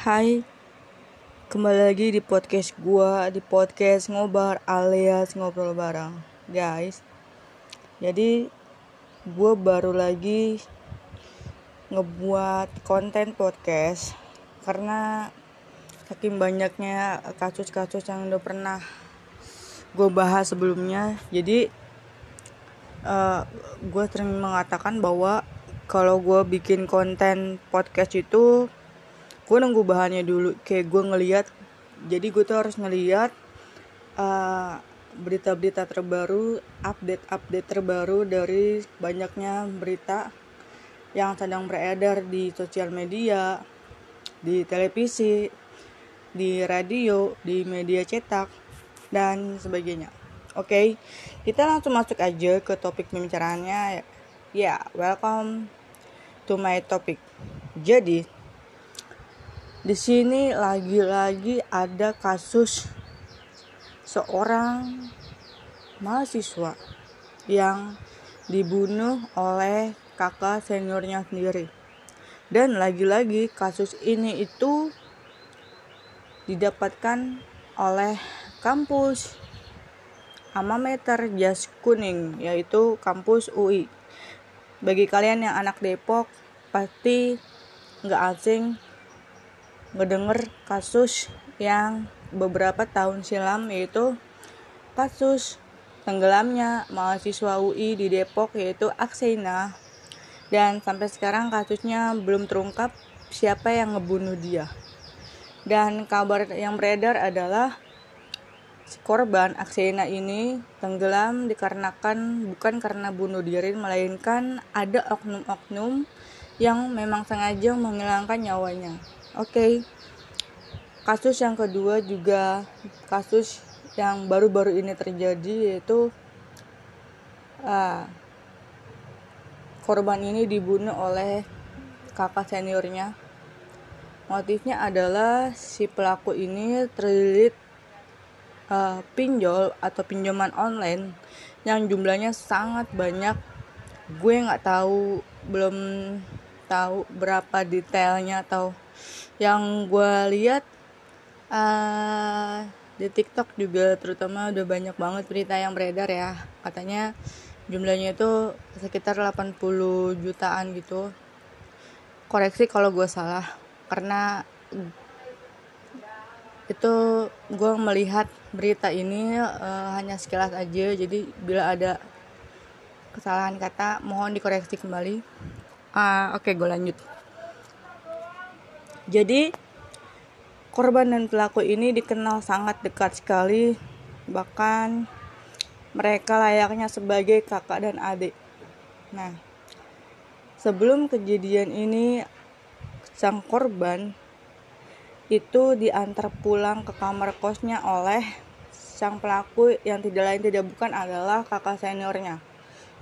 Hai, kembali lagi di podcast gua di podcast ngobar alias ngobrol bareng, guys. Jadi gua baru lagi ngebuat konten podcast karena saking banyaknya kasus-kasus yang udah pernah gue bahas sebelumnya. Jadi uh, gue sering mengatakan bahwa kalau gue bikin konten podcast itu gue nunggu bahannya dulu kayak gue ngeliat. Jadi gue tuh harus ngeliat uh, berita-berita terbaru update-update terbaru dari banyaknya berita yang sedang beredar di sosial media di televisi di radio di media cetak dan sebagainya. Oke okay, kita langsung masuk aja ke topik pembicaraannya ya yeah, welcome to my topic. Jadi di sini lagi-lagi ada kasus seorang mahasiswa yang dibunuh oleh kakak seniornya sendiri. Dan lagi-lagi kasus ini itu didapatkan oleh kampus Amameter Jas Kuning yaitu kampus UI. Bagi kalian yang anak Depok pasti nggak asing ngedenger kasus yang beberapa tahun silam yaitu kasus tenggelamnya mahasiswa UI di Depok yaitu Aksena. Dan sampai sekarang kasusnya belum terungkap siapa yang ngebunuh dia. Dan kabar yang beredar adalah si korban Aksena ini tenggelam dikarenakan bukan karena bunuh diri melainkan ada oknum-oknum yang memang sengaja menghilangkan nyawanya Oke. Okay. Kasus yang kedua juga kasus yang baru-baru ini terjadi yaitu uh, korban ini dibunuh oleh kakak seniornya. Motifnya adalah si pelaku ini terlilit uh, pinjol atau pinjaman online yang jumlahnya sangat banyak. Gue nggak tahu belum tahu berapa detailnya atau yang gue lihat uh, di TikTok juga terutama udah banyak banget berita yang beredar ya. Katanya jumlahnya itu sekitar 80 jutaan gitu. Koreksi kalau gue salah karena itu gue melihat berita ini uh, hanya sekilas aja. Jadi bila ada kesalahan kata mohon dikoreksi kembali. Uh, oke okay, gue lanjut jadi korban dan pelaku ini dikenal sangat dekat sekali, bahkan mereka layaknya sebagai kakak dan adik. Nah, sebelum kejadian ini sang korban itu diantar pulang ke kamar kosnya oleh sang pelaku yang tidak lain tidak bukan adalah kakak seniornya.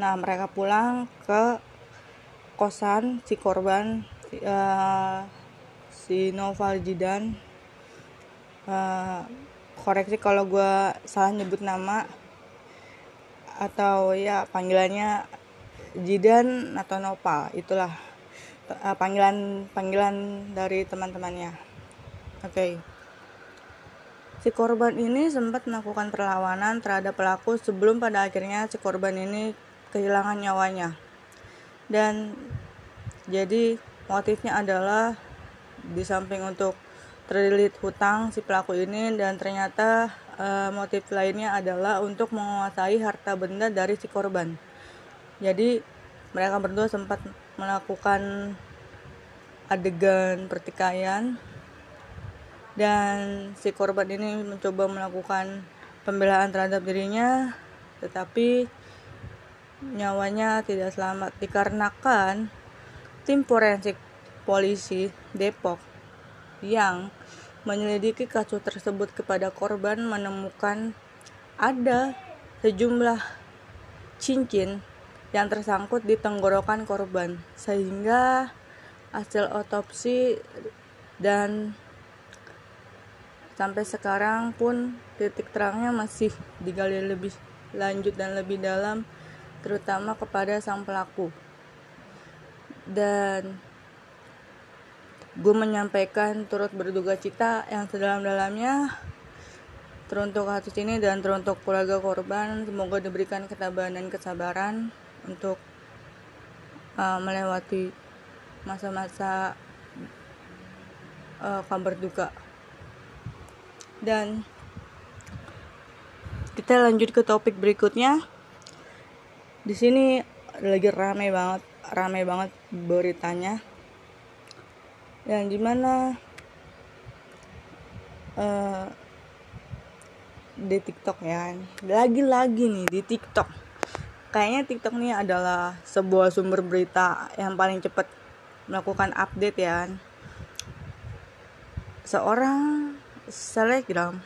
Nah, mereka pulang ke kosan si korban uh, si Noval Jidan uh, koreksi kalau gue salah nyebut nama. Atau ya panggilannya Jidan atau Nopal itulah. Uh, panggilan panggilan dari teman-temannya. Oke. Okay. si korban ini sempat melakukan perlawanan terhadap pelaku sebelum pada akhirnya si korban ini kehilangan nyawanya. Dan jadi motifnya adalah di samping untuk terlilit hutang si pelaku ini dan ternyata e, motif lainnya adalah untuk menguasai harta benda dari si korban. Jadi mereka berdua sempat melakukan adegan pertikaian dan si korban ini mencoba melakukan pembelaan terhadap dirinya tetapi nyawanya tidak selamat dikarenakan tim forensik polisi Depok yang menyelidiki kasus tersebut kepada korban menemukan ada sejumlah cincin yang tersangkut di tenggorokan korban sehingga hasil otopsi dan sampai sekarang pun titik terangnya masih digali lebih lanjut dan lebih dalam terutama kepada sang pelaku. Dan gue menyampaikan turut berduka cita yang sedalam-dalamnya teruntuk kasus ini dan teruntuk keluarga korban. Semoga diberikan ketabahan dan kesabaran untuk uh, melewati masa-masa uh, kabar duka dan kita lanjut ke topik berikutnya. Di sini lagi rame banget rame banget beritanya yang di mana uh, di TikTok ya lagi-lagi nih di TikTok. Kayaknya TikTok ini adalah sebuah sumber berita yang paling cepat melakukan update ya seorang selebgram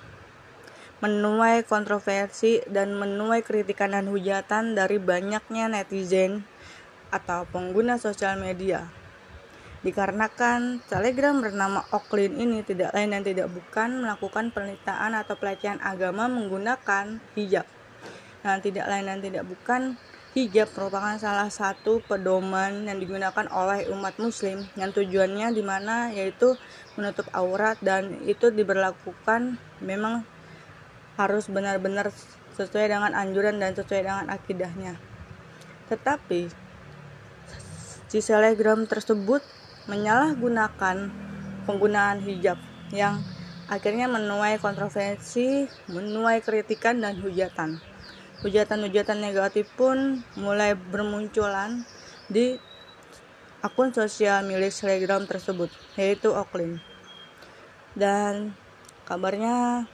menuai kontroversi dan menuai kritikan dan hujatan dari banyaknya netizen atau pengguna sosial media Dikarenakan Telegram bernama Oklin ini tidak lain dan tidak bukan melakukan penistaan atau pelecehan agama menggunakan hijab. Dan tidak lain dan tidak bukan hijab merupakan salah satu pedoman yang digunakan oleh umat muslim yang tujuannya di mana yaitu menutup aurat dan itu diberlakukan memang harus benar-benar sesuai dengan anjuran dan sesuai dengan akidahnya. Tetapi si selegram tersebut menyalahgunakan penggunaan hijab yang akhirnya menuai kontroversi, menuai kritikan dan hujatan. Hujatan-hujatan negatif pun mulai bermunculan di akun sosial milik Telegram tersebut, yaitu Oklin. Dan kabarnya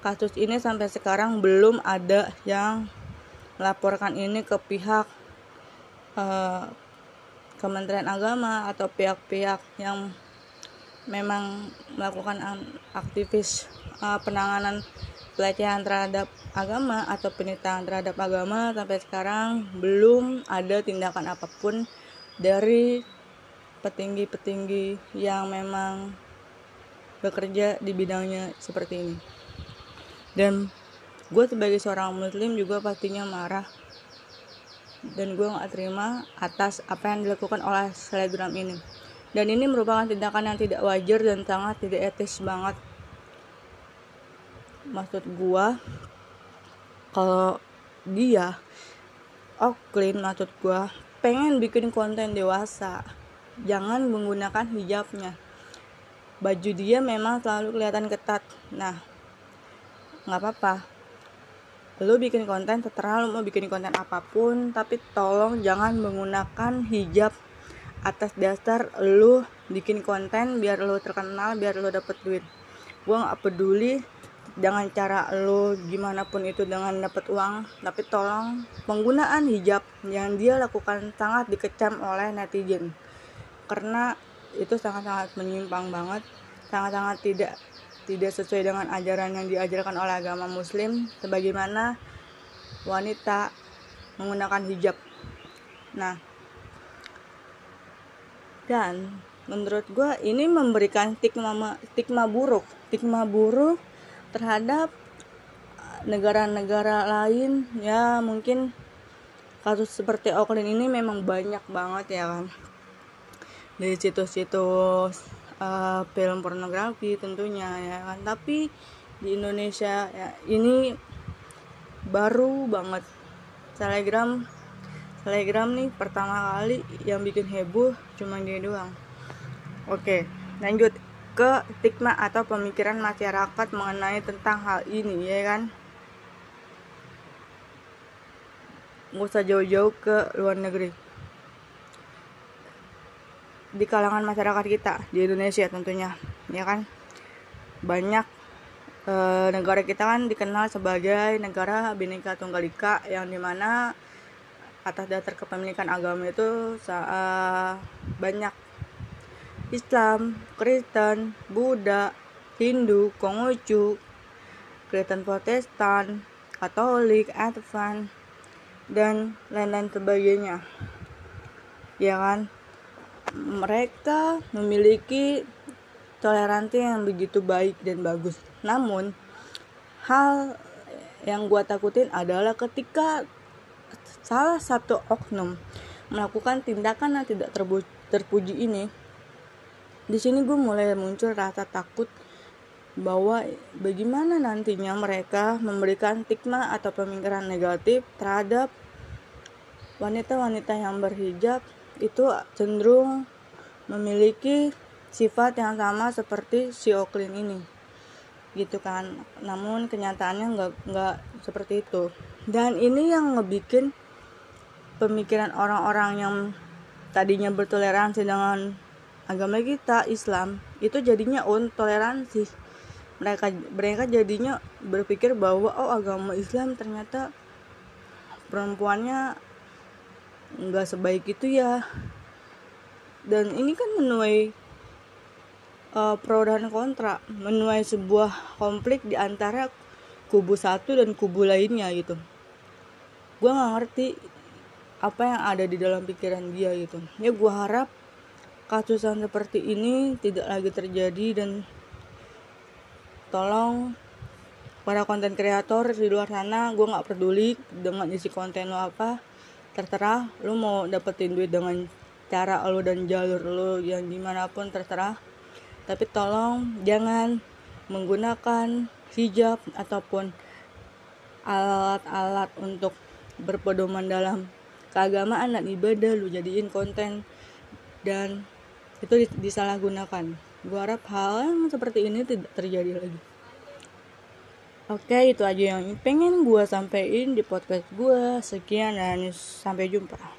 kasus ini sampai sekarang belum ada yang melaporkan ini ke pihak uh, Kementerian Agama atau pihak-pihak yang memang melakukan aktivis uh, penanganan pelecehan terhadap agama atau penistaan terhadap agama sampai sekarang belum ada tindakan apa pun dari petinggi-petinggi yang memang bekerja di bidangnya seperti ini. Dan gue sebagai seorang muslim juga pastinya marah dan gue gak terima atas apa yang dilakukan oleh selebgram ini. Dan ini merupakan tindakan yang tidak wajar dan sangat tidak etis banget. Maksud gue kalau dia Oklin maksud gue pengen bikin konten dewasa jangan menggunakan hijabnya. Baju dia memang selalu kelihatan ketat. Nah nggak apa-apa lu bikin konten terserah lu mau bikin konten apa pun tapi tolong jangan menggunakan hijab. Atas dasar lu bikin konten biar lu terkenal biar lu dapet duit. Gua nggak peduli dengan cara lu gimana pun itu dengan dapat uang tapi tolong penggunaan hijab yang dia lakukan sangat dikecam oleh netizen. Karena itu sangat-sangat menyimpang banget sangat-sangat tidak tidak sesuai dengan ajaran yang diajarkan oleh agama muslim sebagaimana wanita menggunakan hijab. Nah dan menurut gue ini memberikan stigma stigma buruk stigma buruk terhadap negara-negara lain ya mungkin kasus seperti Auckland ini memang banyak banget ya kan. Dari situs-situs uh, film pornografi tentunya ya kan? Tapi di Indonesia ya ini baru banget. Telegram telegram nih pertama kali yang bikin heboh cuma dia doang. Oke lanjut ke stigma atau pemikiran masyarakat mengenai tentang hal ini ya kan? Nggak usah jauh-jauh ke luar negeri di kalangan masyarakat kita di Indonesia tentunya ya kan banyak e, negara kita kan dikenal sebagai negara bineka tunggal ika yang di mana atas dasar kepemilikan agama itu e, banyak Islam, Kristen, Buddha, Hindu, Konghucu, Kristen Protestan, Katolik, Advent, dan lain-lain sebagainya. Ya kan? Mereka memiliki toleransi yang begitu baik dan bagus. Namun, hal yang gue takutin adalah ketika salah satu oknum melakukan tindakan yang tidak terpuji ini, di sini gue mulai muncul rasa takut bahwa bagaimana nantinya mereka memberikan stigma atau pemikiran negatif terhadap wanita-wanita yang berhijab itu cenderung memiliki sifat yang sama seperti si Oklin ini. Gitu kan. Namun kenyataannya nggak nggak seperti itu. Dan ini yang ngebikin pemikiran orang-orang yang tadinya bertoleransi dengan agama kita Islam itu jadinya on toleransi mereka mereka jadinya berpikir bahwa oh agama Islam ternyata perempuannya nggak sebaik itu ya. Dan ini kan menuai uh, pro dan kontra menuai sebuah konflik di antara kubu satu dan kubu lainnya gitu. Gue nggak ngerti apa yang ada di dalam pikiran dia gitu. Ya gue harap kasusan seperti ini tidak lagi terjadi dan tolong para konten kreator di luar sana gue nggak peduli dengan isi konten lo apa terserah lo mau dapetin duit dengan cara lo dan jalur lo yang gimana pun terserah. Tapi tolong jangan menggunakan hijab ataupun alat-alat untuk berpedoman dalam keagamaan dan ibadah. Lu jadiin konten dan itu disalahgunakan. Gue harap hal yang seperti ini tidak terjadi lagi oke itu aja yang pengen gue sampein di podcast gue sekian dan sampai jumpa